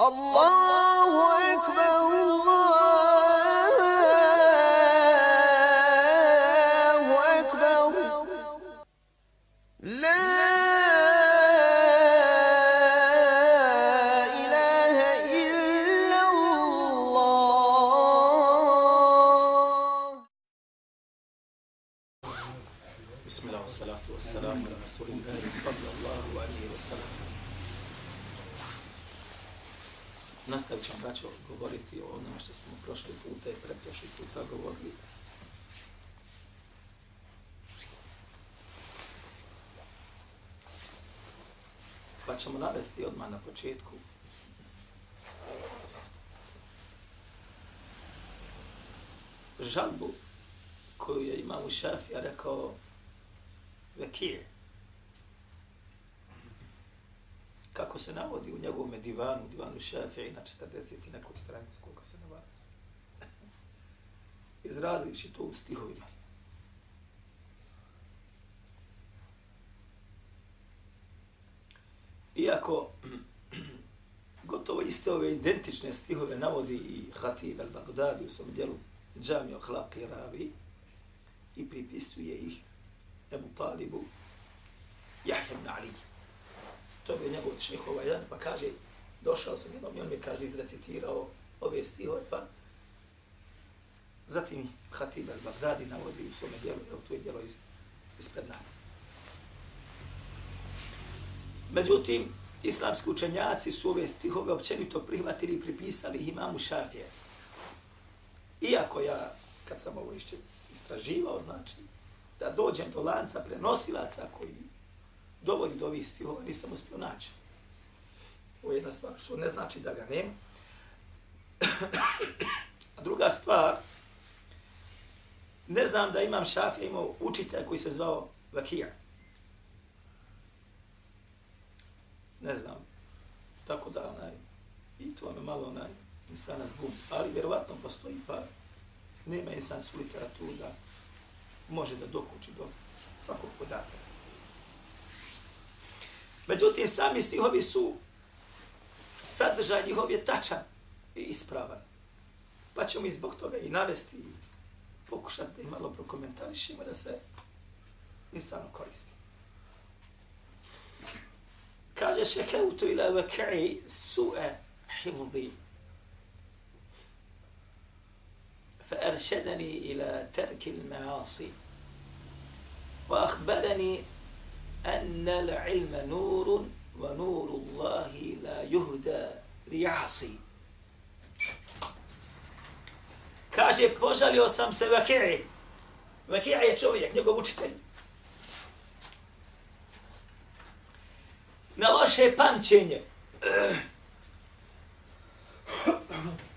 الله govoriti o onome što smo prošli puta i preprošli puta govorili. Pa ćemo navesti odmah na početku žalbu koju je imam u Šafija rekao Vekije. Kako se navodi u njegovom divanu, divanu Šafija i na 40 i nekoj stranici, koliko se navodi. Izrazivši to u stihovima. Iako gotovo iste ove identične stihove navodi i Hatib al-Baghdadi u svom dijelu Džami Ohlaq i Ravi i pripisuje ih Ebu Talibu Jahja ibn Ali. To je njegov šehova jedan, pa kaže, došao sam jednom i on mi kaže, izrecitirao ove stihove, pa zatim Hatib al-Baghdadi navodi u svome dijelu, evo tu je dijelo iz, ispred nas. Međutim, islamski učenjaci su ove stihove općenito prihvatili i pripisali imamu Šafije. Iako ja, kad sam ovo išće istraživao, znači, da dođem do lanca prenosilaca koji dovodi do ovih stihova, nisam uspio naći. Ovo je jedna stvar, što ne znači da ga nema. A druga stvar, ne znam da imam Šafija imao učitelja koji se zvao Vakija. Ne znam. Tako da, onaj, i to me malo onaj, insana zgub. Ali vjerovatno postoji pa nema insan su literaturu da može da dokući do svakog podatka. Međutim, sami stihovi su sadržaj njihov je tačan i ispravan. Pa ćemo i zbog toga i navesti i pokušati da i malo prokomentarišimo da se insano koristi. Kaže šekautu ila vakai su'e hifzi فأرشدني إلى ترك المعاصي وأخبرني أن العلم نور ونور الله لا يهدى ليعصي Kaže, požalio sam se Vakiri. Vakija je čovjek, njegov učitelj. Na loše pamćenje.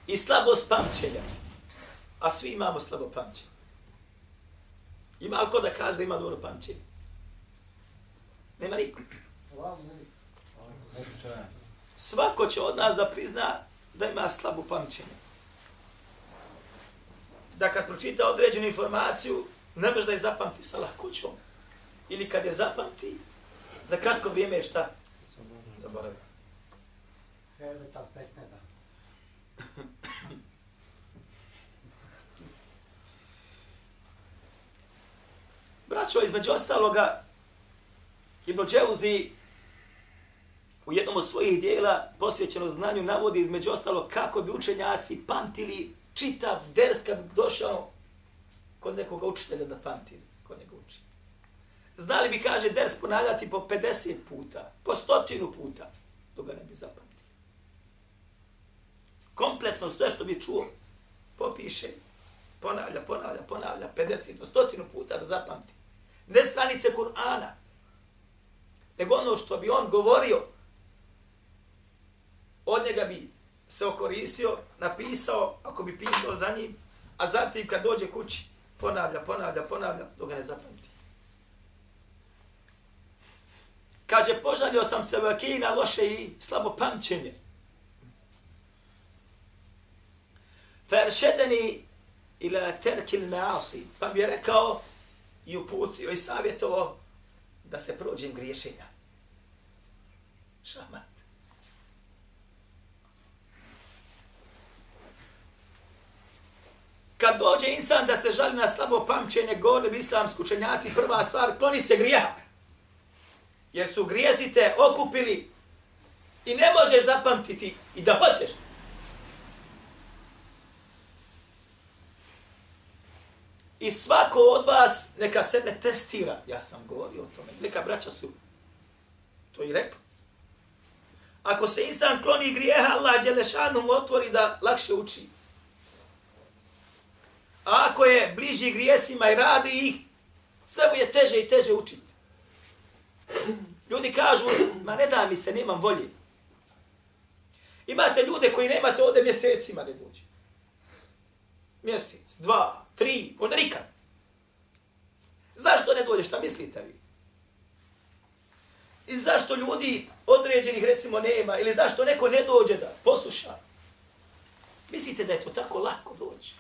I slabost pamćenja. A svi imamo slabo pamćenje. Ima li ko da kaže da ima dobro pamćenje? Nema niko. Svako će od nas da prizna da ima slabo pamćenje. Da kad pročita određenu informaciju, ne može da je zapamti sa lahkoćom. Ili kad je zapamti, za kratko vrijeme je šta? Zaboravio. Braćo, između ostaloga, Ibn Dževzi u jednom od svojih dijela posvećeno znanju navodi između ostalo kako bi učenjaci pamtili čitav ders kad bi došao kod nekoga učitelja da pamti kod njega uči. Znali bi, kaže, ders ponavljati po 50 puta, po stotinu puta, dok ga ne bi zapamtili. Kompletno sve što bi čuo, popiše, ponavlja, ponavlja, ponavlja, 50 do stotinu puta da zapamti. Ne stranice Kur'ana, nego ono što bi on govorio, od njega bi se okoristio, napisao, ako bi pisao za njim, a zatim kad dođe kući, ponavlja, ponavlja, ponavlja, dok ga ne zapamti. Kaže, požalio sam se vakina loše i slabo pamćenje. Feršedeni ila terkil maasi, pa mi je rekao i uputio i savjetovao da se prođem griješenja. Šamat. Kad dođe insan da se žali na slabo pamćenje, govorili bi islamski učenjaci, prva stvar, kloni se grijeha. Jer su grijezite okupili i ne možeš zapamtiti i da hoćeš. I svako od vas neka sebe testira. Ja sam govorio o tome. Neka braća su to i rekli. Ako se insan kloni grijeha, Allah Đelešanu mu otvori da lakše uči. A ako je bliži grijesima i radi ih, sve mu je teže i teže učiti. Ljudi kažu, ma ne da mi se, nemam volje. Imate ljude koji nemate ovde mjesecima ne dođe. Mjesec, dva, tri, možda nikad. Zašto ne dođe, šta mislite vi? I zašto ljudi određenih recimo nema, ili zašto neko ne dođe da posluša? Mislite da je to tako lako doći?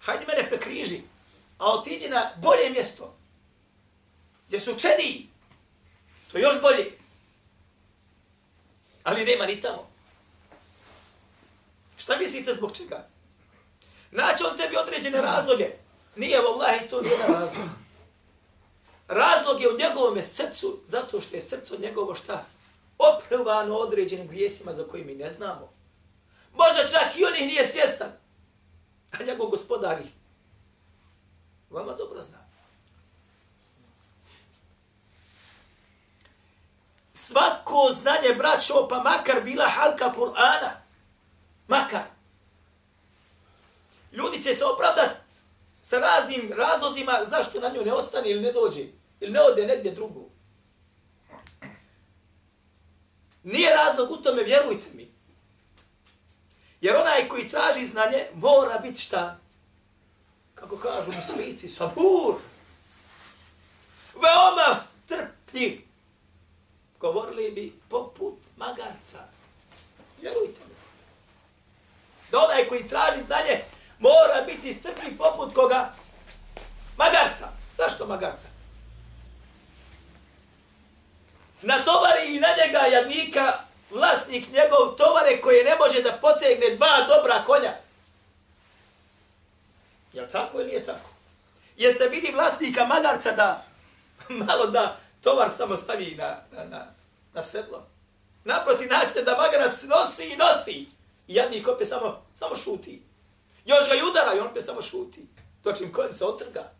Hajde mene prekriži, a otiđi na bolje mjesto, gdje su učeniji, to još bolje. Ali nema ni tamo. Šta mislite zbog čega? Naći on tebi određene razloge. Nije, vallahi, to nije razlog. Razlog je u njegovom srcu, zato što je srce njegovo šta? Oprvano određenim grijesima za koje mi ne znamo. Možda čak i on ih nije svjestan. A njegov gospodar ih vama dobro zna. Svako znanje, braćo, pa makar bila halka Kur'ana, makar, ljudi će se opravdati sa raznim razlozima zašto na nju ne ostane ili ne dođe, ili ne ode negdje drugo. Nije razlog u tome, vjerujte mi. Jer onaj koji traži znanje mora biti šta? Kako kažu mislici, sabur. Veoma strpljiv. Govorili bi poput magarca. Vjerujte mi. Da onaj koji traži znanje mora biti strpljiv poput koga? Magarca. Zašto magarca? Natovari i na njega jadnika vlasnik njegov tovare koje ne može da potegne dva dobra konja. Je tako ili je tako? Jeste vidi vlasnika magarca da malo da tovar samo stavi na, na, na, na sedlo? Naproti načite da magarac nosi i nosi. I jadnik opet samo, samo šuti. Još ga i udara i on opet samo šuti. Dočim konj se otrga.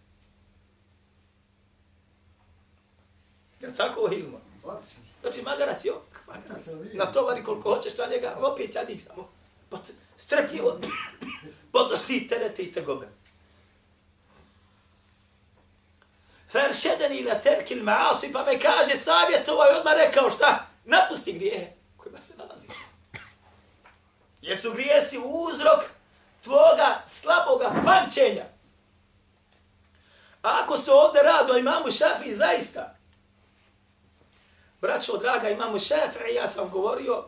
Je tako, Hilmo? Znači, magarac, jok, magarac. Na tovari koliko hoćeš na njega, opet jadnik samo. Pot, strpljivo. Podnosi terete i tegobe. Feršedeni ila terkil maasi, pa me kaže savjet ovaj odmah rekao šta? Napusti grijehe kojima se nalaziš. Jer su grijesi uzrok tvoga slaboga pamćenja. A ako se ovdje rado o imamu Šafi, zaista, braćo draga imamo Šafi, ja sam govorio,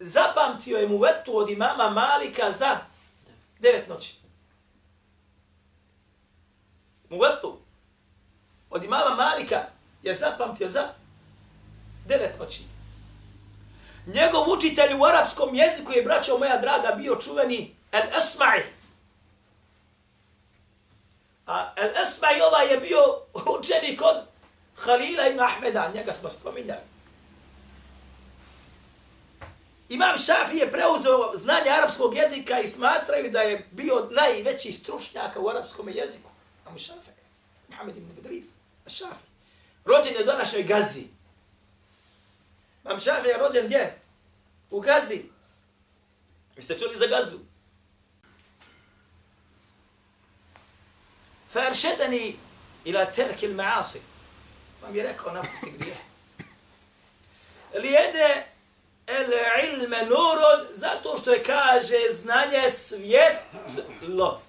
zapamtio je mu vetu od imama Malika za devet noći. Mu vetu od imama Malika je zapamtio za devet noći. Njegov učitelj u arapskom jeziku je, braćo moja draga, bio čuveni El-Esma'i. A El-Esma'i ovaj je bio učenik od Halila ibn Ahmeda, njega smo spominjali. Imam Šafi je preuzeo znanje arapskog jezika i smatraju da je bio najveći stručnjaka u arapskom jeziku. Imam Šafi, Muhammed ibn Bedriz, Šafi. Rođen je u današnjoj Gazi. Imam Šafi je rođen gdje? U Gazi. Vi ste čuli za Gazu? فارشدني الى ترك المعاصي vam je rekao napusti grije. Lijede el ilme nurun zato što je kaže znanje svjetlo.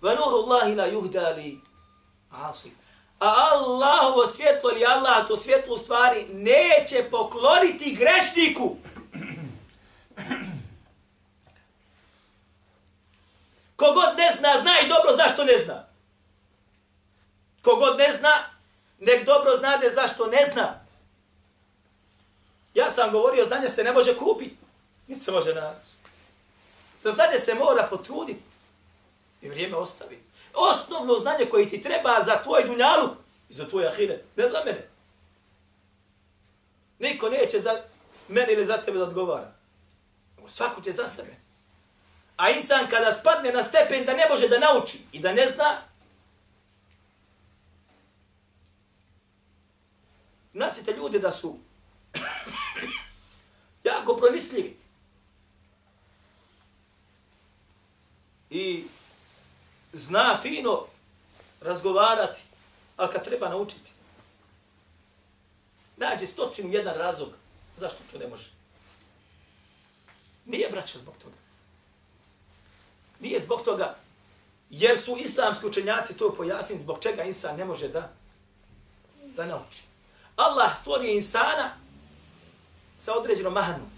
Ve nuru Allahi la juhdali li. A Allahovo svjetlo ili Allah to svjetlo u stvari neće pokloniti grešniku. Kogod ne zna, zna i dobro zašto ne zna. Kogod ne zna, nek dobro znade zašto ne zna. Ja sam govorio, znanje se ne može kupiti. Niti se može naći. Za znanje se mora potruditi i vrijeme ostavi. Osnovno znanje koje ti treba za tvoj dunjaluk i za tvoj ahiret, ne za mene. Niko neće za mene ili za tebe da odgovara. Svako će za sebe. A insan kada spadne na stepen da ne može da nauči i da ne zna, Naćete ljude da su jako pronicljivi. I zna fino razgovarati, ali kad treba naučiti, nađe stotinu jedan razlog zašto to ne može. Nije braća zbog toga. Nije zbog toga, jer su islamski učenjaci to pojasnili zbog čega insan ne može da da nauči. Allah stvorio insana sa određenom mahanom.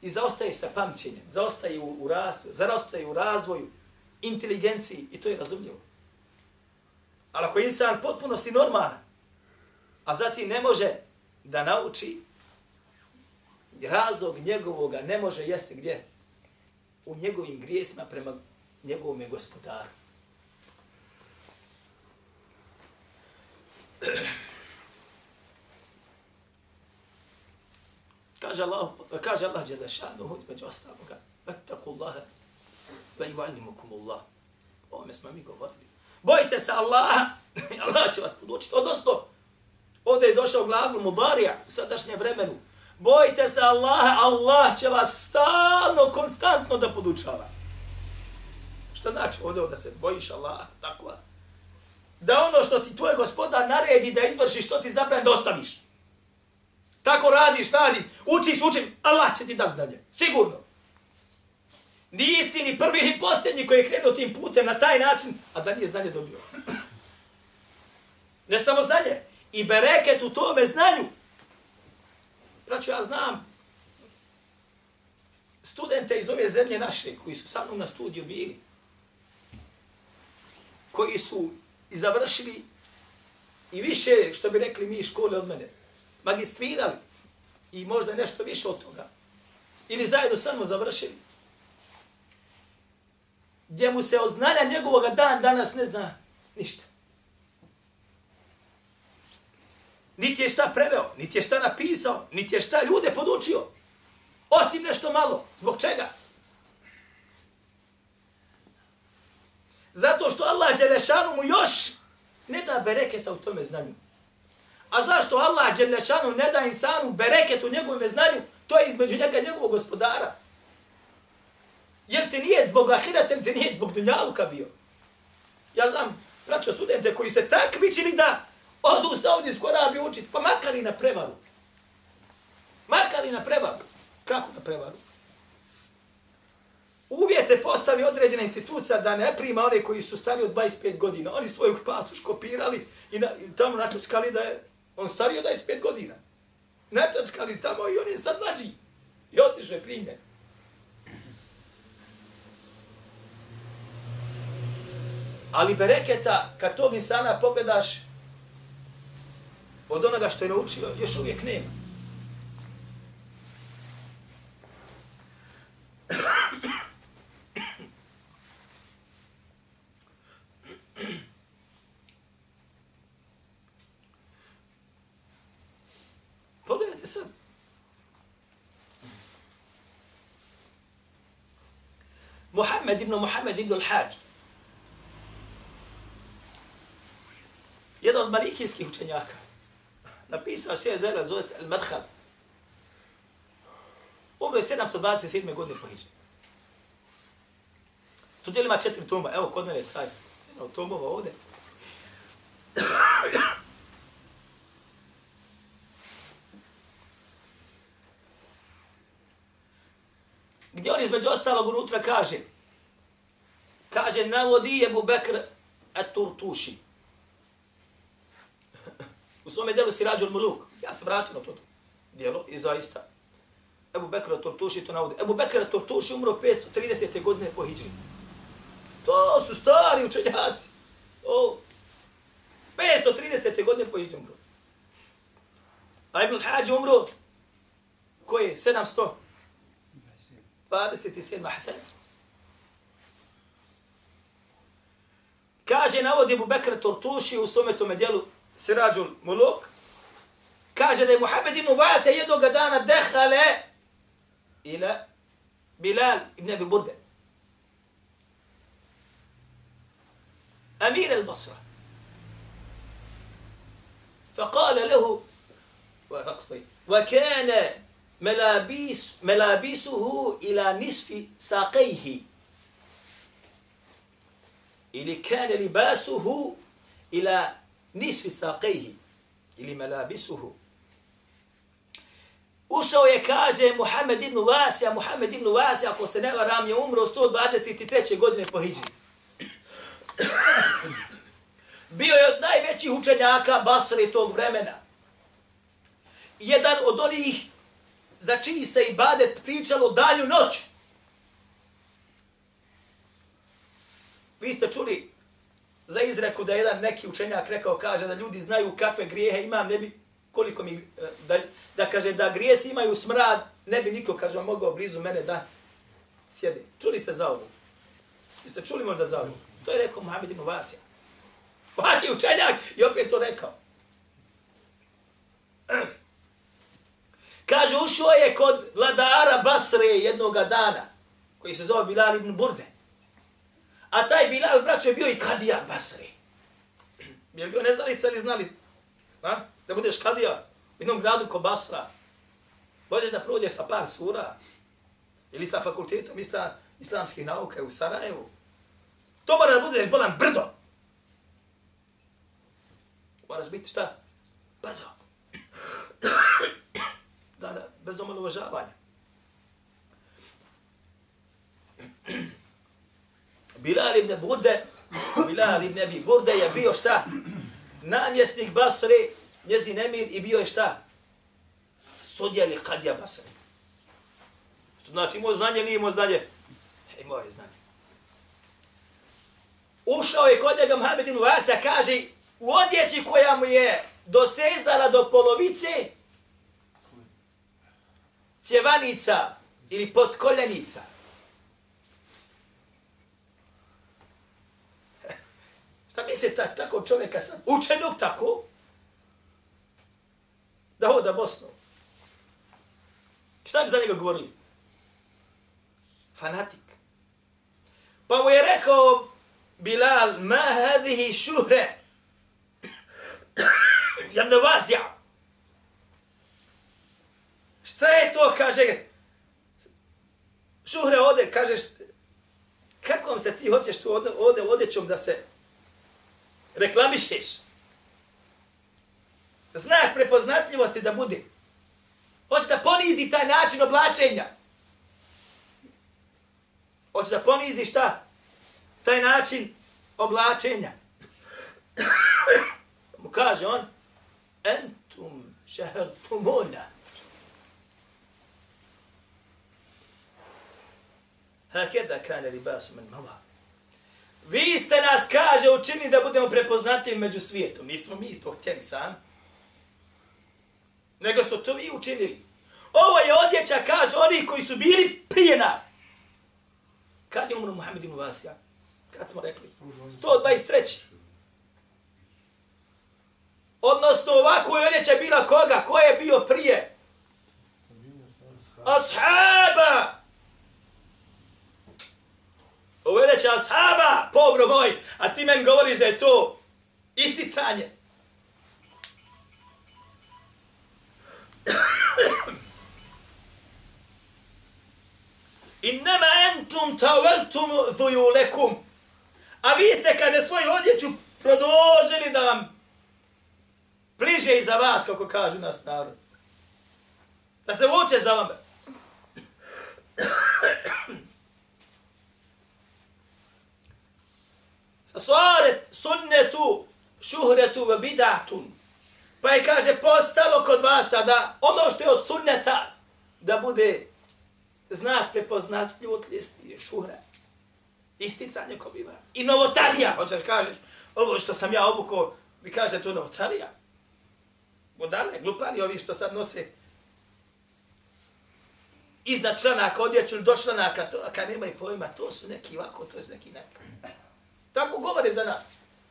I zaostaje sa pamćenjem, zaostaje u, u rastu, zaostaje u razvoju, inteligenciji i to je razumljivo. Ali ako je insan potpunosti normalan, a zatim ne može da nauči, razlog njegovoga ne može jesti gdje? U njegovim grijesima prema njegovom gospodaru. Kaže Allah, kaže Allah dželle šanuhu između ostaloga, "Fattakullaha ve yu'allimukumullah." O me smo mi govorili. Bojite se Allaha, Allah će vas podučiti. Odnosno, ovdje je došao glagol mudarija u sadašnjem vremenu. Bojite se Allaha, Allah će vas stalno, konstantno da podučava. Šta znači ovdje da se bojiš Allaha, tako da ono što ti tvoj gospodar naredi da izvršiš, što ti zabran da ostaviš. Tako radiš, radi, učiš, učim, Allah će ti da zdravlje. Sigurno. Nisi ni prvi ni posljednji koji je krenuo tim putem na taj način, a da nije znanje dobio. Ne samo znanje, i bereket u tome znanju. Braću, ja znam studente iz ove zemlje naše, koji su sa mnom na studiju bili, koji su i završili i više, što bi rekli mi, škole od mene, magistrirali i možda nešto više od toga. Ili zajedno samo završili. Gdje mu se od znanja njegovog dan danas ne zna ništa. Niti je šta preveo, niti je šta napisao, niti je šta ljude podučio. Osim nešto malo. Zbog čega? Zato što Allah Đelešanu mu još ne da bereketa u tome znanju. A zašto Allah Đelešanu ne da insanu bereket u njegovom znanju? To je između njega njegovog gospodara. Jer ti nije zbog ahirata, ti nije zbog dunjaluka bio. Ja znam, braćo studente koji se takmičili da odu u Saudijsku Arabiju učiti, pa makar i na prevaru. Makar i na prevaru. Kako na prevaru? Uvjete postavi određena institucija da ne prima one koji su stari od 25 godina. Oni svoju pastuš kopirali i, na, i tamo načačkali da je on stari od 25 godina. Načačkali tamo i on je sad mlađi. I otiše primjer. Ali bereketa, kad tog insana pogledaš od onoga što je naučio, još uvijek nema. Muhammed ibn Muhammed ibn al-Hajj. Jedan od malikijskih učenjaka. Napisao sve dela, zove se Al-Madhal. Umro je 727. godine po Hidži. Tu djelima četiri tomba. Evo, kod mene je taj. Jedan od tombova ovdje. Gdje on između ostalog unutra kaže, kaže, navodi Ebu Bekr at-Turtuši. U svome delu si rađu muluk. Ja se vratio na to djelo i zaista. Ebu Bekr et Turtuši to navodi. Ebu Bekr et Turtuši umro 530. godine po Hidžri. To su stari učenjaci. O, 530. godine po Hidžri umro. A Ibn Hađi umro koje? 700? فهذا ستيسين محسن كاجي نودي إبو بكر ترتوشي وسمته مديلو سراج الملوك. كاجي دي محمد مباسه يدو قدانا دخل إلى بلال ابن أبي بردة. أمير البصرة. فقال له وكان melabis, melabisuhu ila nisfi ساقيه Ili كان libasuhu ila nisfi ساقيه Ili melabisuhu. Ušao je, kaže, Muhammed ibn Vasija, Muhammed ibn Vasija, ako se ne varam, je umro 123. godine po Hidži. Bio je od najvećih učenjaka Basri tog vremena. Jedan od onih za čiji se ibadet pričalo dalju noć. Vi ste čuli za izreku da jedan neki učenjak rekao, kaže da ljudi znaju kakve grijehe imam, ne bi koliko mi, e, da, da kaže da grijesi imaju smrad, ne bi niko, kaže, mogao blizu mene da sjede. Čuli ste za ovo? Jeste čuli možda za ovo? To je rekao Muhammed ibn Vasija. Vaki učenjak i opet to rekao. Kaže, ušao je kod vladara Basre jednoga dana, koji se zove Bilal ibn Burde. A taj Bilal, braćo, je bio i kadija Basre. Je bio neznalica ili znali? A? Da budeš kadija u jednom gradu ko Basra. Možeš da prođeš sa par sura. Ili sa fakultetom isla, islamskih nauka u Sarajevu. To mora da budeš bolan brdo. Moraš biti šta? Brdo da, da, bez omalovažavanja. Bilal ibn Burde, Bilal ibn Abi Burde je bio šta? Namjesnik Basre, njezin emir i bio je šta? Sudja ili kadija Basre. Što znači imao znanje, nije imao znanje? E, imao je znanje. Ušao je kod njega Mohamed ibn Vasa, kaže, u odjeći koja mu je dosezala do polovice cjevanica ili potkoljenica. Šta misli ta, tako čovjeka sam? Učenog tako? Da hoda Bosnu. Šta bi za njega govorili? Fanatik. Pa mu je rekao Bilal, ma hadihi šuhre. Jam ne vazja. Šta je to, kaže, šuhre ode, kažeš, kako vam se ti hoćeš tu ode, ode odećom da se reklamišeš. Znak prepoznatljivosti da bude. Hoće da ponizi taj način oblačenja. Hoće da ponizi šta? Taj način oblačenja. Mu kaže on, entum šehrtumuna. Hakeda kane libasu men malak. Vi ste nas, kaže, učini da budemo prepoznatljivi među svijetom. Nismo mi to htjeli sam. Nego ste to vi učinili. Ovo je odjeća, kaže, oni koji su bili prije nas. Kad je umro Muhammed ibn Vasija? Kad smo rekli? 123. Odnosno, ovako je odjeća bila koga? Ko je bio prije? Ashaba! Ovo je ashaba, pobro moj, a ti men govoriš da je to isticanje. Innama entum taveltum dhujulekum. A vi ste kada svoju odjeću produžili da vam bliže iza vas, kako kažu nas narod. Da se vuče za vam. Saret sunnetu šuhretu ve bidatun. Pa je kaže postalo kod vas da ono što je od sunneta da bude znak prepoznatljivosti šuhre. Isticanje ko biva. I novotarija, hoćeš kažeš, ovo što sam ja obukao, vi kaže to novotarija. Budale, glupani ovi što sad nose iznad članaka odjeću do članaka, to, kad nemaju pojma, to su neki ovako, to su neki neki. Tako govore za nas.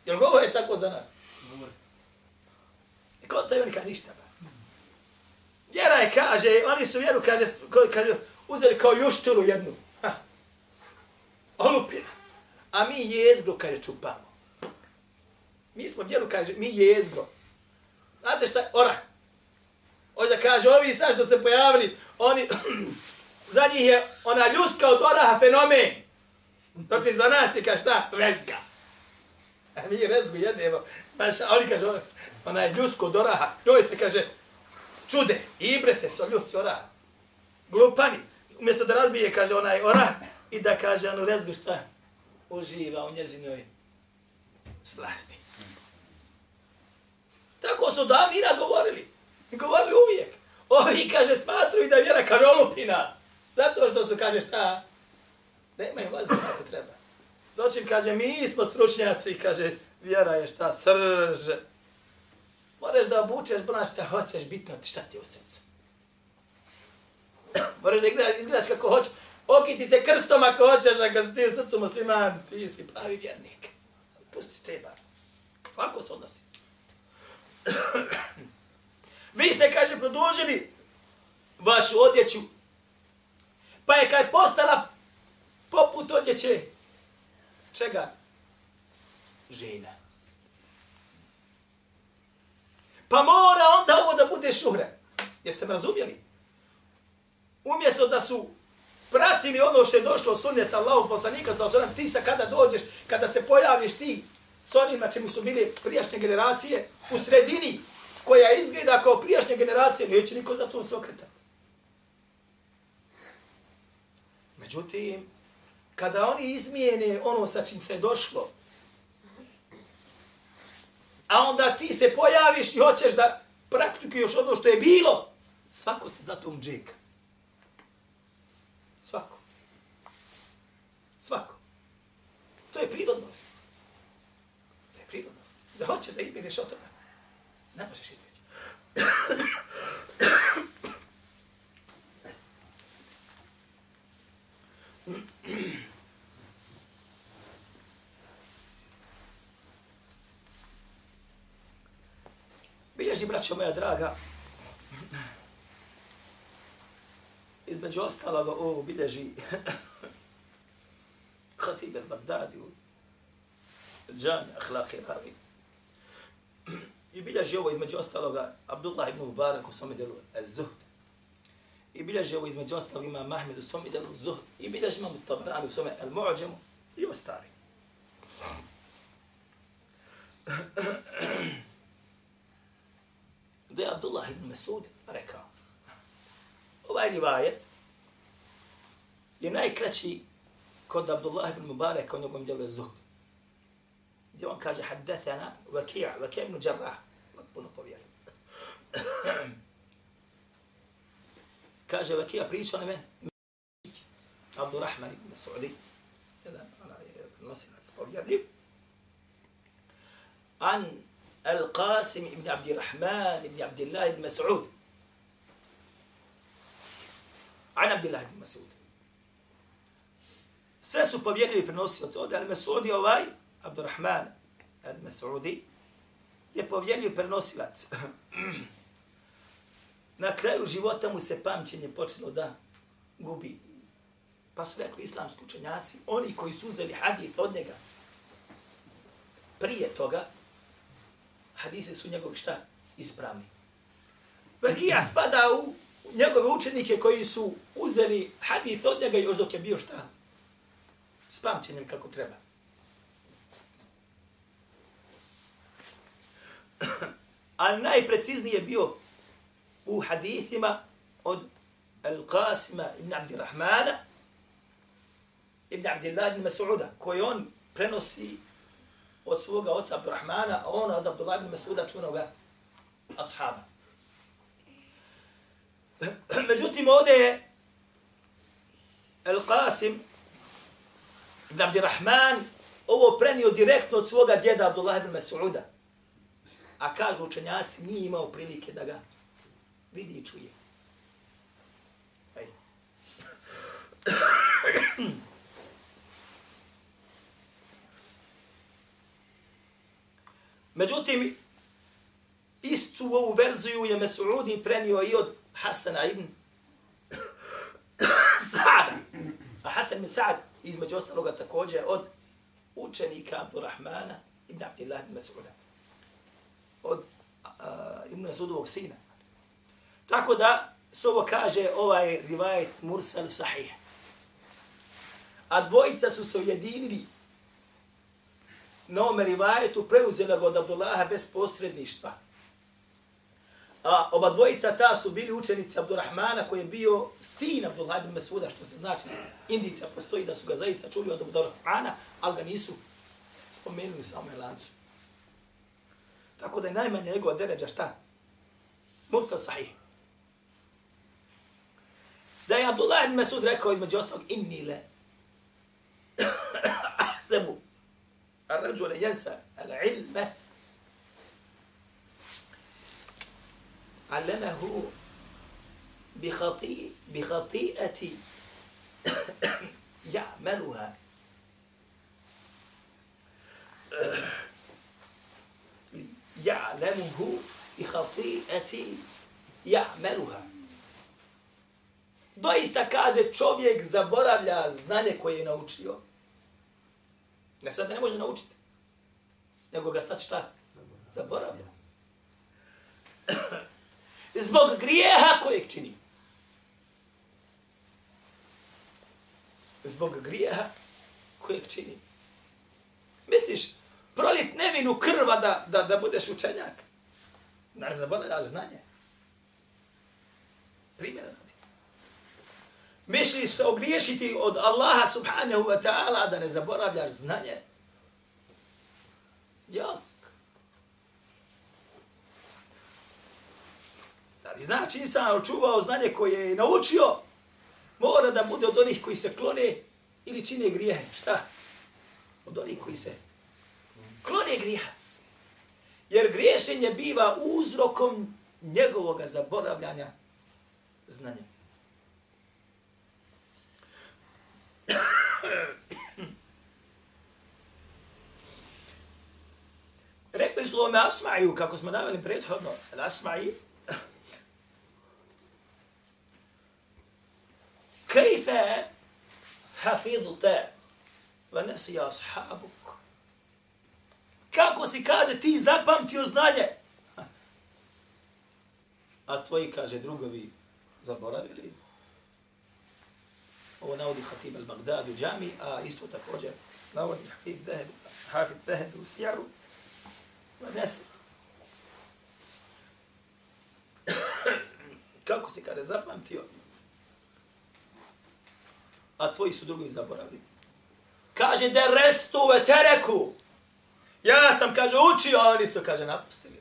Jel govore tako za nas? I kao taj oni kad ništa, ba. Vjera je, kaže, oni su vjeru, kaže, kaže uzeli kao ljuštilu jednu. Ha. Olupina. A mi jezgro, kaže, čupamo. Mi smo vjeru, kaže, mi jezgro. Znate šta je? Orah. Ovdje kaže, ovi sad što se pojavili, oni, za njih je ona ljuska od oraha fenomen. Znači, za nas je, kaže, šta? Rezga. A mi rezgu jedemo. Znaš, oni kaže, onaj ljusko od oraha. Njoj se kaže, čude, ibrete su ljusci oraha. Glupani. Umjesto da razbije, kaže, onaj orah i da kaže, ono rezgu šta? Uživa u njezinoj slasti. Tako su davnina govorili. I govorili uvijek. Ovi, kaže, smatruju da vjera kaže olupina. Zato što su, kaže, šta? Ne imaju vazio kako treba. Doćim, kaže, mi smo stručnjaci, kaže, vjera je šta, srž. Moraš da obučeš, bonaš šta hoćeš, bitno ti šta ti u srcu. Moraš da izgledaš, izgledaš kako hoćeš. Okiti se krstom ako hoćeš, ako si ti u srcu musliman, ti si pravi vjernik. Pusti teba. Ovako se odnosi. Vi ste, kaže, produžili vašu odjeću. Pa je kaj postala poput odjeće čega? Žena. Pa mora onda ovo da bude šuhre. Jeste me razumjeli? Umjesto da su pratili ono što je došlo od sunnjeta Allahog poslanika, sa osanem, ti sa kada dođeš, kada se pojaviš ti s onima čemu su bili prijašnje generacije, u sredini koja izgleda kao prijašnje generacije, neće niko za to se okretati. Međutim, kada oni izmijene ono sa čim se došlo, a onda ti se pojaviš i hoćeš da praktikuješ ono što je bilo, svako se za tom džeka. Svako. Svako. To je prirodnost. To je prirodnost. Da hoće da izbjegneš od toga. Ne možeš izbjeći. Bilježi, braćo moja draga, između ostaloga ovo bilježi Khatib al-Baghdadi u Džani Ahlaki Ravi. I bilježi ovo između ostaloga Abdullah ibn Mubarak u svome delu Az-Zuhd. I bilježi ovo između ostaloga ima Mahmed u svome delu Zuhd. I bilježi imam Tabarani u svome Al-Mu'ađemu i ostali. بعبد الله بن مسعود ركا. وبعد رواية ينأي كرشي كود عبد الله بن مبارك كون يقوم جبل الزهد. ديوان كاجة حدثنا وكيع وكيع بن جراح. وطبون الطبيعي كاجة وكيع بريش أنا عبد الرحمن بن مسعودي. كذا أنا بنوصي الأتسقور جبلي عن Al-Qasim ibn Abdirrahman ibn Abdillah ibn Mas'ud. An Abdillah ibn Mas'ud. Sve su povjerili prenosioci od Al-Mas'udi ovaj, Abdurrahman Al-Mas'udi, je povjerio prenosilac. Na kraju života mu se pamćenje počelo da gubi. Pa su rekli islamski učenjaci, oni koji su uzeli hadith od njega prije toga, hadise su njegovi šta? Ispravni. Vakija spada u njegove učenike koji su uzeli hadith od njega još dok je bio šta? S pamćenjem kako treba. A najpreciznije je bio u hadithima od Al-Qasima ibn Abdirrahmana ibn Abdillah ibn Mas'uda, koji on prenosi od svoga oca Abdurrahmana, a on od Abdullah ibn Mesuda čunoga ashaba. Međutim, ovdje je Al-Qasim ibn Abdirrahman ovo prenio direktno od svoga djeda Abdullah ibn Mesuda. A kažu učenjaci, nije imao prilike da ga vidi i čuje. Ej. Međutim, istu ovu verziju je Mes'udi prenio i od Hasana ibn Sa'ada. A Hasan ibn Sa'd, između ostaloga također, od učenika Abdurrahmana ibn Abdillah ibn Mas'uda. Od uh, ibn Mas'udovog sina. Tako da, s ovo kaže ovaj rivajet Mursal sahih. A dvojica su se ujedinili na ome rivajetu preuzela ga od Abdullaha bez posredništva. A oba dvojica ta su bili učenici Abdurrahmana koji je bio sin Abdullah ibn Mesuda, što se znači indica postoji da su ga zaista čuli od Abdurrahmana, ali ga nisu spomenuli samo lancu. Tako da je najmanje njegova deređa šta? Musa sahih. Da je Abdullah ibn Mesud rekao između ostalog inni le sebu, الرجل ينسى العلم علمه بخطيئة, بخطيئة يعملها يعلمه بخطيئة يعملها Doista kaže čovjek zaboravlja znanje koje je naučio. Ne sad ne može naučiti. Nego ga sad šta? Zaboravlja. Zbog grijeha kojeg čini. Zbog grijeha kojeg čini. Misliš, prolit nevinu krva da, da, da budeš učenjak? Da ne zaboravljaš znanje. Primjerno. Misliš se ogriješiti od Allaha subhanahu wa ta'ala da ne zaboravljaš znanje? Jak. Da li znači insan očuvao znanje koje je naučio, mora da bude od onih koji se klone ili čine grijehe. Šta? Od onih koji se klone grijeha. Jer griješenje biva uzrokom njegovog zaboravljanja znanja. Rekli su ovome Asma'iju, kako smo naveli prethodno, al Asma'i, kajfe hafidu te, va ne si ashabuk. Kako si kaže, ti zapamtio znanje, a tvoji, kaže, drugovi zaboravili. Ovo navodi Hatib al-Baghdad u džami, a isto također navodi Hafid Zahebi, Hafid Zahebi u Sijaru. Nesi. Kako si kada zapamtio? A tvoji su drugi zaboravili. Kaže da restu ve tereku. Ja sam, kaže, učio, a oni su, kaže, napustili.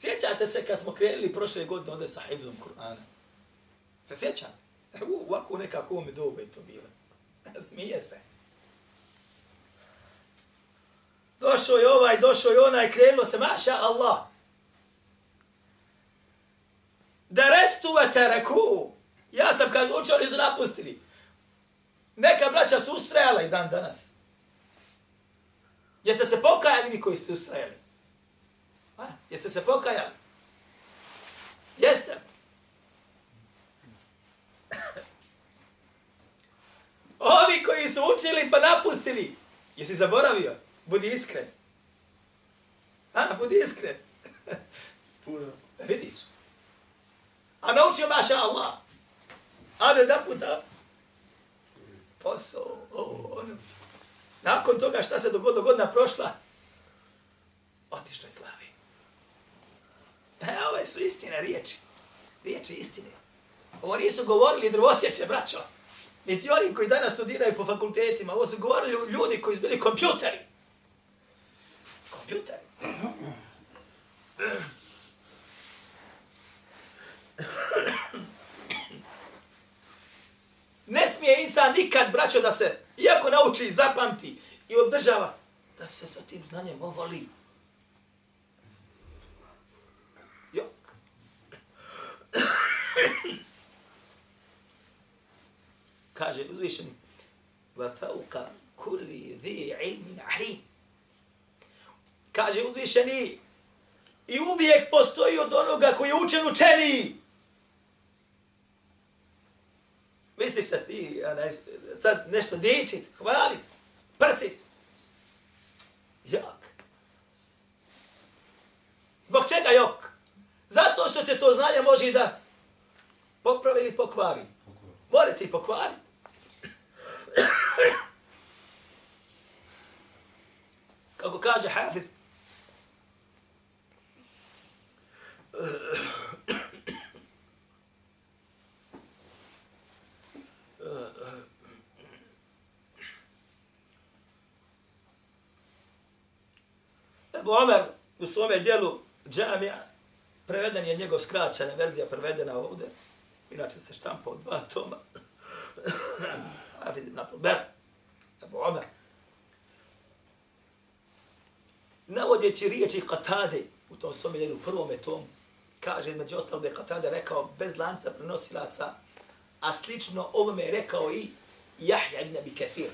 Sjećate se kad smo krenuli prošle godine ovdje sa Hivzom Kur'ana? Se sjećate? E, u, ovako nekako mi dobe to bilo. Smije se. Došao je ovaj, došao je onaj, krenulo se, maša Allah. Da restu ve tereku. Ja sam, kaže, učio, oni su napustili. Neka braća su ustrajala i dan danas. Jeste se pokajali vi koji ste ustrajali? A? Jeste se pokajali? Jeste. Ovi koji su učili pa napustili. Jesi zaboravio? Budi iskren. A, budi iskren. Puno. Vidiš? A naučio maša Allah. Ali da puta posao. ono. Nakon toga šta se dogodilo godina prošla? Otišlo iz glavi. E, ove su istine riječi. Riječi istine. Ovo nisu govorili drvosjeće, braćo. Niti oni koji danas studiraju po fakultetima. Ovo su govorili ljudi koji su bili kompjuteri. Kompjuteri. Ne smije insan nikad, braćo, da se, iako nauči, zapamti i održava, da se sa tim znanjem ovoli. kaže uzvišeni, va fauka kulli dhi ilmin alim. Kaže uzvišeni, i uvijek postoji od onoga koji je učen učeniji. Misliš sad ti, anaj, sad nešto dječit, hvali, prsit. Jak. Zbog čega jok? Zato što te to znanje može da popravi ili pokvari. More ti pokvariti. Kako kaže Hafid, Ebu Omer u svome dijelu džamija, preveden je njegov skraćena verzija prevedena ovdje, inače se štampa od dva toma. Hafid ibn Abdelber, Abu Omer. Navodjeći riječi Katade u tom svome dijelu, u prvome tomu, kaže, među ostalo da je Katade rekao bez lanca prenosilaca, a slično ovome je rekao i Jahja ibn Abi Kathir.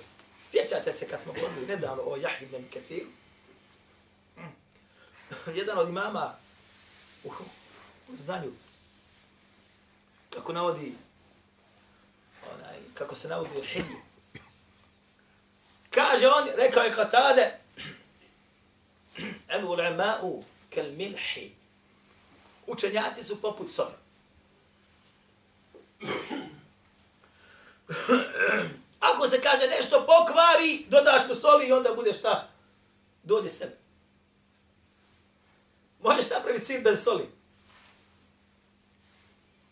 Sjećate se kad smo govorili nedavno o Jahja ibn Abi Kathiru? Hm. jedan od imama u, u znanju, kako navodi, onaj, kako se navodi u Hilji. Kaže on, rekao je Katade, el ulama'u kel milhi. Učenjaci su poput soli. Ako se kaže nešto pokvari, dodaš mu soli i onda bude šta? Dođe sebi. Možeš napraviti sir bez soli.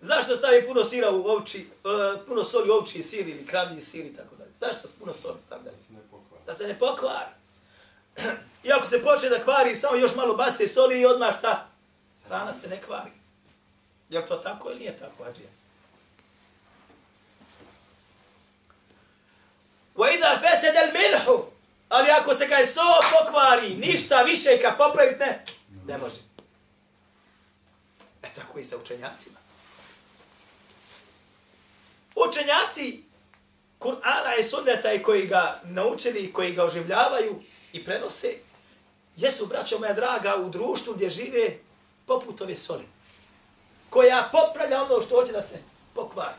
Zašto stavi puno sira u ovči, uh, puno soli u ovči sir ili kravlji sir i tako dalje? Zašto puno soli stavljaju? Da se ne pokvari. I ako se počne da kvari, samo još malo bace soli i odmah šta? Hrana se ne kvari. Je to tako ili nije tako, Adrija? وَإِذَا فَسَدَ الْمِلْحُ Ali ako se kaj so pokvari, ništa više ka popraviti ne, ne može. E tako i sa učenjacima. Učenjaci Kur'ana i sunneta i koji ga naučili i koji ga oživljavaju i prenose, jesu, braćo moja draga, u društvu gdje žive poput ove soli, koja popravlja ono što hoće da se pokvari.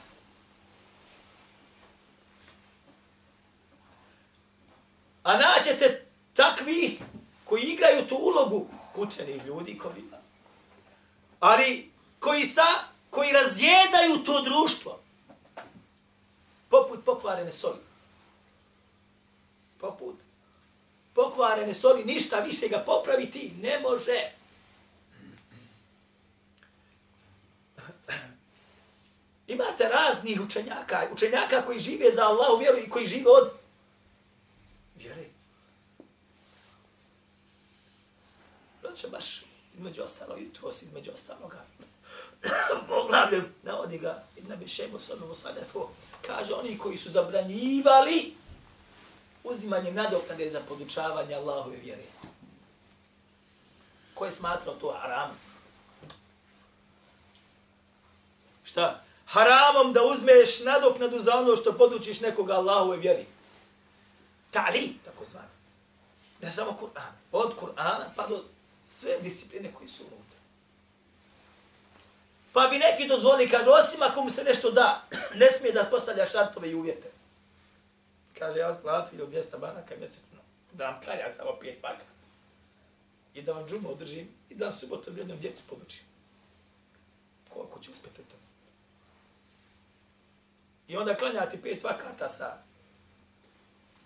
A naćete takvi koji igraju tu ulogu učenih ljudi koji ima. Ali koji sa, koji razjedaju to društvo. Pokvarene soli. Poput pokvarene soli, ništa više ga popraviti ne može. Imate raznih učenjaka, učenjaka koji žive za Allahu vjeru i koji žive od vjere. Braćo, baš između ostalo, jutro si između ostaloga. Poglavljem, navodi ga, Ibn bi šemu sonu musanefu, kaže oni koji su zabranjivali uzimanje nadoknade za podučavanje Allahove vjere. Ko je smatrao to haram? Šta? Haramom da uzmeš nadoknadu za ono što podučiš nekoga Allahove vjeri. Tali, tako zvano. Ne samo Kur'an. Od Kur'ana pa do sve discipline koji su unutra. Pa bi neki dozvoli, kaže, osim ako mu se nešto da, ne smije da postavlja šartove i uvjete. Kaže, ja platu ili 200 banaka mjesečno, da vam klanja samo pet vakata. I da vam džumu održim i da vam subotom jednom djecu podučim. Koliko će uspjeti to? I onda klanjati pet vakata sa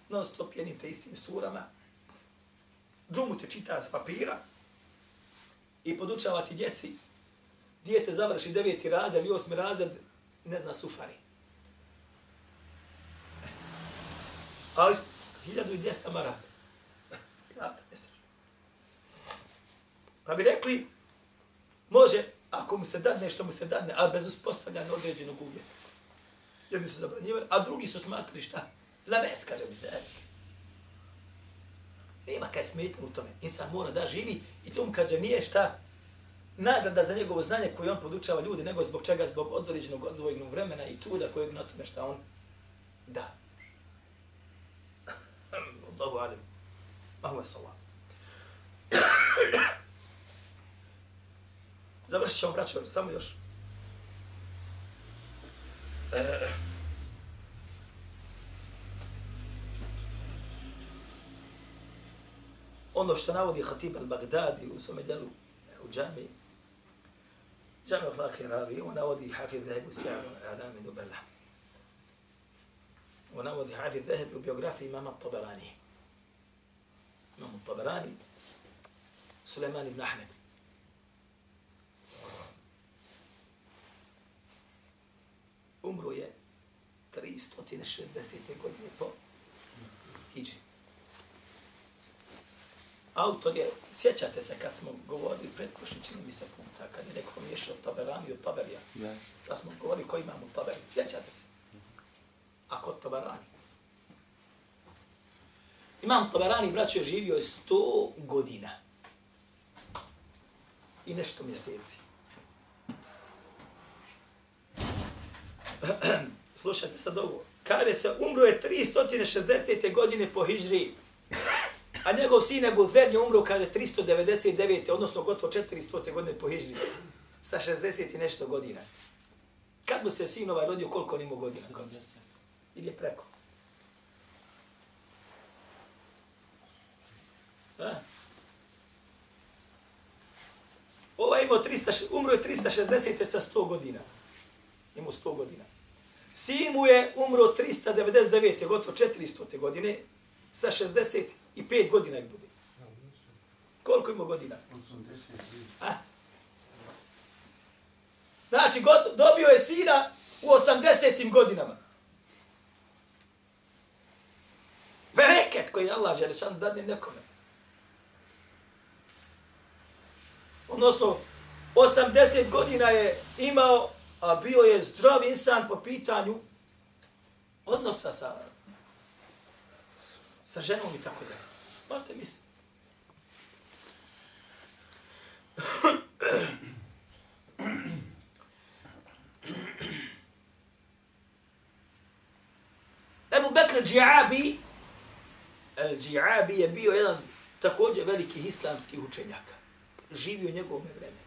non stop jednim te istim surama. Džumu te čita s papira i podučavati djeci. Dijete završi deveti razred ili osmi razred, ne zna sufari. Ali 1200 maraka. Plata, Pa bi rekli, može, ako mu se dadne što mu se dadne, a bez uspostavljanja određenog uvjeta. Jedni su zabranjivali, a drugi su smatrali šta? La mes, kaže mi delik. Nema kaj smetnje u tome. Insan mora da živi i tom kaže nije šta nagrada za njegovo znanje koje on podučava ljudi, nego zbog čega, zbog određenog odvojnog vremena i truda kojeg na tome šta on Da. Allahu alim. Ma huwa salam. Završit ćemo, braćo, samo još. E, ono što navodi Hatib al-Baghdadi u svome djelu u džami, džami u hlaki ravi, on navodi Hafid Zahib u Sijanu Alami Nubela. On navodi Hafid Zahib u biografiji imama Tabarani. Imam Tabarani, Suleman ibn Ahmed. Umro je 360. godine po Hidži. Autor je, sjećate se kad smo govorili pred prošli, čini mi se puta, kad je neko miješao Taberani od Taberija. Ne. Da smo govorili koji imamo Taberi. Sjećate se? A kod Taberani? Imam Taberani, braćo, je živio je sto godina. I nešto mjeseci. Slušajte sad ovo. Kaže se, umro je 360. godine po Hižri. A njegov sin Ebu Zer je umro, kaže, 399. odnosno gotovo 400. godine po Hižri. Sa 60 i nešto godina. Kad mu se sin ovaj rodio, koliko on imao godina? Ili je preko? A? Ovaj imao 300, umro je 360. sa 100 godina. Imao 100 godina. Sin mu je umro 399. gotovo 400. godine sa 65 godina ih bude. Koliko ima godina? 80. A? Znači, got, dobio je sina u 80. godinama. Bereket koji Allah žele šan dadne nekome. Odnosno, 80 godina je imao, a bio je zdrav insan po pitanju odnosa sa sa ženom i tako dalje. Možete misliti. Ebu Bekr Džiabi, El Džiabi je bio jedan također veliki islamski učenjaka. Živio njegovom vremenu.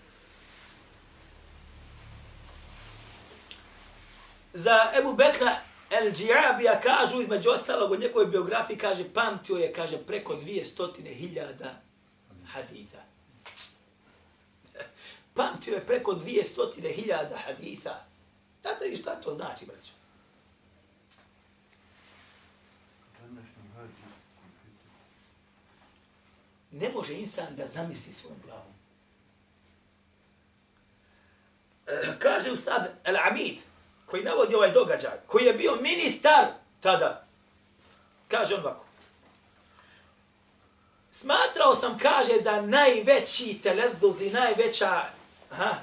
Za Ebu Bekra El Džiabija kažu, između ostalog u njegovoj biografiji, kaže, pamtio je, kaže, preko dvije stotine hiljada haditha. pamtio je preko dvije stotine hiljada haditha. Znate li šta to znači, braćo? Ne može insan da zamisli svojom glavom. kaže ustav El Amid, koji navodi ovaj događaj, koji je bio ministar tada, kaže on ovako. Smatrao sam, kaže, da najveći teledud i najveća, aha,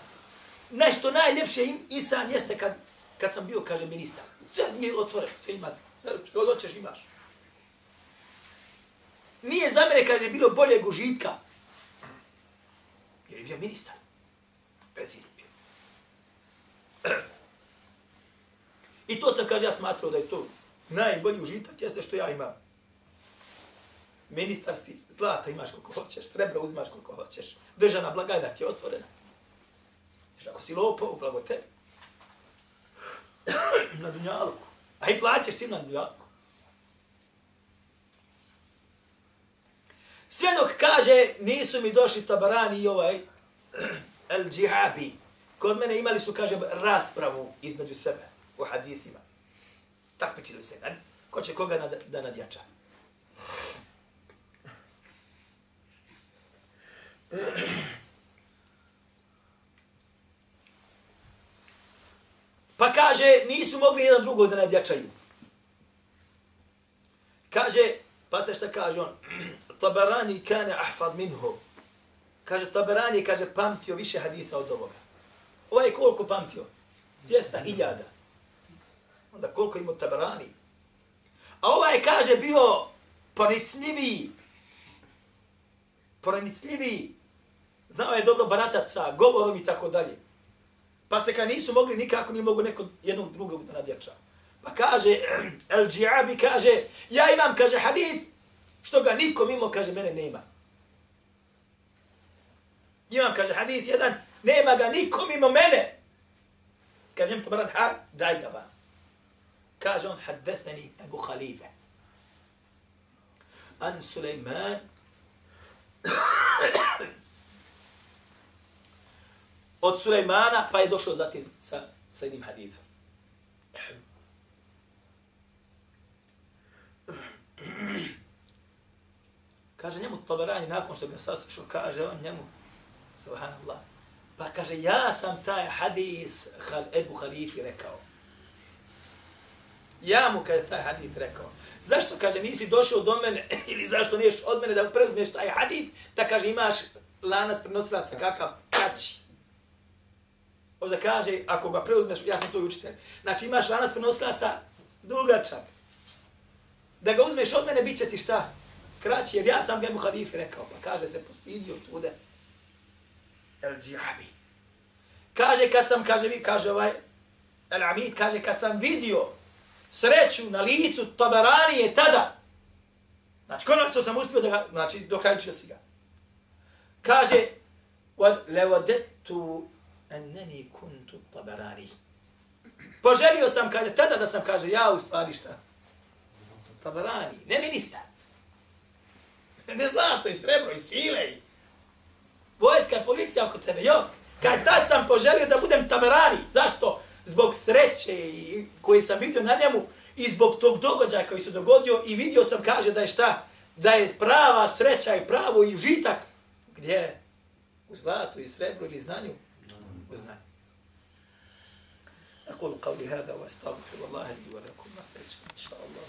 nešto najljepše im, insan jeste kad, kad sam bio, kaže, ministar. Sve je otvoreno, sve ima, sve što hoćeš imaš. Nije za mene, kaže, bilo bolje užitka. Jer je bio ministar. Prezident bio. I to sam, kaže, ja smatrao da je to najbolji užitak, jeste što ja imam. Ministar si, zlata imaš koliko hoćeš, srebra uzimaš koliko hoćeš, držana blagajna ti je otvorena. Jer ako si lopo, ublago tebi. na dunjalku. A i plaćeš si na dunjalku. Sve dok kaže, nisu mi došli tabarani i ovaj el džihabi. Kod mene imali su, kaže, raspravu između sebe u hadithima. Takmičili se. Ko će koga nad, da nadjača? Pa kaže, nisu mogli jedan drugog da nadjačaju. Kaže, pa se šta kaže on? Tabarani kane ahfad minhu. Kaže, Tabarani, kaže, pamtio više haditha od ovoga. Ovaj je koliko pamtio? 200.000 onda koliko ima tabarani. A ovaj kaže bio ponicljiviji, ponicljiviji, znao je dobro baratat sa govorom i tako dalje. Pa se kad nisu mogli nikako, nije mogu neko jednog drugog da nadjača. Pa kaže, El Džiabi kaže, ja imam, kaže, hadith, što ga niko mimo, kaže, mene nema. Imam, kaže, hadith jedan, nema ga niko mimo mene. Kaže, im tabaran, ha, daj ga vam. Kaže on, haddethani Abu Khalife. An Suleiman, od Sulejmana, pa je došao zatim sa, sa jednim hadithom. Kaže njemu Tabarani, nakon što ga saslušao, kaže on njemu, subhanallah, pa kaže, ja sam taj hadith Ebu Halifi rekao. Ja mu kaže taj hadith rekao. Zašto kaže nisi došao do mene ili zašto niješ od mene da preuzmeš taj hadith da kaže imaš lanac prenosilaca kakav kaći. Možda kaže ako ga preuzmeš, ja sam tvoj učitelj. Znači imaš lanac prenosilaca dugačak. Da ga uzmeš od mene, bit će ti šta? Kraći, jer ja sam ga mu hadifi rekao. Pa kaže se postidio tude. El džihabi. Kaže kad sam, kaže vi, kaže ovaj, El Amid, kaže kad sam vidio sreću na licu Tabarani tada. Znači, konačno sam uspio da ga, znači, dokrajčio si ga. Kaže, levodetu enneni kuntu Tabarani. Poželio sam, kaže, tada da sam, kaže, ja u stvari šta? Tabarani, ne ministar. Ne zlato i srebro i svile i vojska i policija oko tebe, jok. Kad tad sam poželio da budem Tabarani, zašto? zbog sreće i koje sam vidio na njemu i zbog tog događaja koji se dogodio i vidio sam, kaže, da je šta? Da je prava sreća i pravo i užitak, Gdje? U zlatu i srebru ili znanju? U znanju. أقول قولي هذا وأستغفر الله لي ولكم ما استجبت إن شاء الله